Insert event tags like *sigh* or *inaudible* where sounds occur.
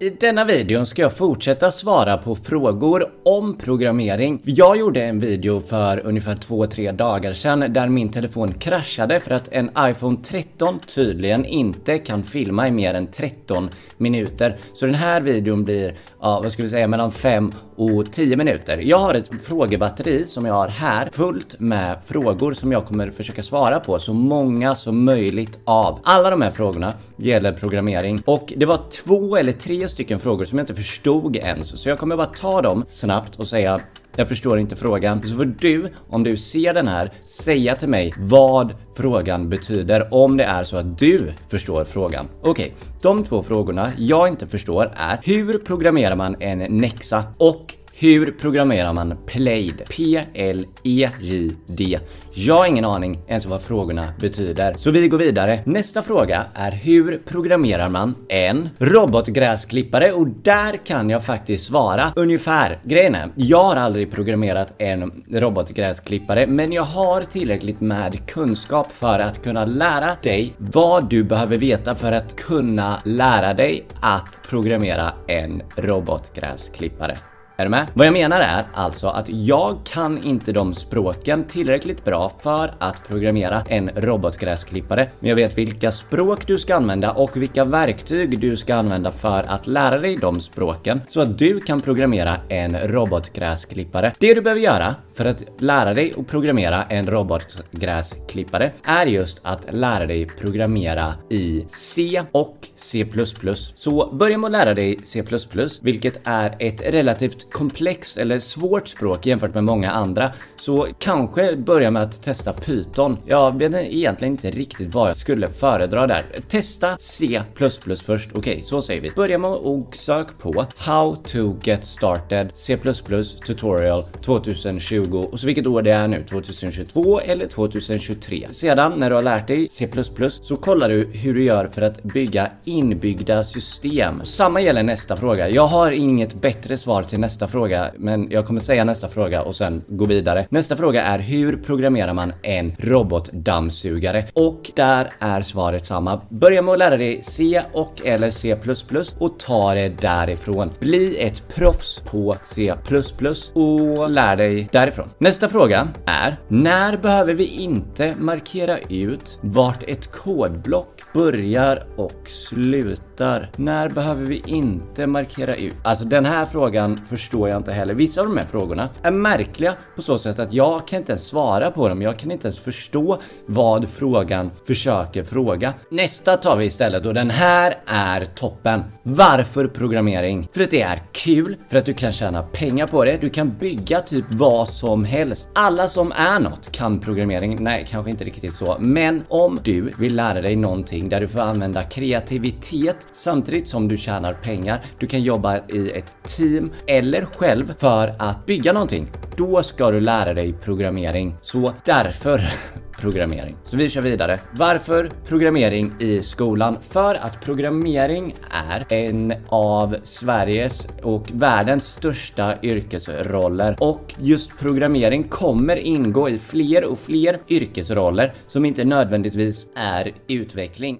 I denna videon ska jag fortsätta svara på frågor om programmering. Jag gjorde en video för ungefär 2-3 dagar sedan där min telefon kraschade för att en iPhone 13 tydligen inte kan filma i mer än 13 minuter. Så den här videon blir, ja vad ska vi säga, mellan 5 och 10 minuter. Jag har ett frågebatteri som jag har här fullt med frågor som jag kommer försöka svara på så många som möjligt av. Alla de här frågorna gäller programmering och det var två eller tre stycken frågor som jag inte förstod ens så jag kommer bara ta dem snabbt och säga jag förstår inte frågan. Så får du, om du ser den här, säga till mig vad frågan betyder om det är så att du förstår frågan. Okej, okay, de två frågorna jag inte förstår är hur programmerar man en Nexa och hur programmerar man Plaid? P-L-E-J-D. Jag har ingen aning ens vad frågorna betyder. Så vi går vidare. Nästa fråga är hur programmerar man en robotgräsklippare? Och där kan jag faktiskt svara ungefär. Grejen är, jag har aldrig programmerat en robotgräsklippare, men jag har tillräckligt med kunskap för att kunna lära dig vad du behöver veta för att kunna lära dig att programmera en robotgräsklippare. Är du med? Vad jag menar är alltså att jag kan inte de språken tillräckligt bra för att programmera en robotgräsklippare. Men jag vet vilka språk du ska använda och vilka verktyg du ska använda för att lära dig de språken så att du kan programmera en robotgräsklippare. Det du behöver göra för att lära dig att programmera en robotgräsklippare är just att lära dig programmera i C och C++. Så börja med att lära dig C++, vilket är ett relativt komplext eller svårt språk jämfört med många andra. Så kanske börja med att testa Python. Jag vet egentligen inte riktigt vad jag skulle föredra där. Testa C++ först. Okej, okay, så säger vi. Börja med att söka på How to get started C++ tutorial 2020 och så vilket år det är nu, 2022 eller 2023. Sedan när du har lärt dig C++ så kollar du hur du gör för att bygga inbyggda system. Samma gäller nästa fråga. Jag har inget bättre svar till nästa nästa fråga, men jag kommer säga nästa fråga och sen gå vidare. Nästa fråga är hur programmerar man en robotdammsugare? Och där är svaret samma. Börja med att lära dig C och eller C++ och ta det därifrån. Bli ett proffs på C++ och lär dig därifrån. Nästa fråga är när behöver vi inte markera ut vart ett kodblock börjar och slutar? När behöver vi inte markera ut? Alltså den här frågan förstår jag inte heller. Vissa av de här frågorna är märkliga på så sätt att jag kan inte ens svara på dem. Jag kan inte ens förstå vad frågan försöker fråga. Nästa tar vi istället och den här är toppen. Varför programmering? För att det är kul, för att du kan tjäna pengar på det, du kan bygga typ vad som helst. Alla som är något kan programmering, nej kanske inte riktigt så, men om du vill lära dig någonting där du får använda kreativitet samtidigt som du tjänar pengar, du kan jobba i ett team eller eller själv för att bygga någonting, då ska du lära dig programmering. Så därför *laughs* programmering. Så vi kör vidare. Varför programmering i skolan? För att programmering är en av Sveriges och världens största yrkesroller och just programmering kommer ingå i fler och fler yrkesroller som inte nödvändigtvis är utveckling.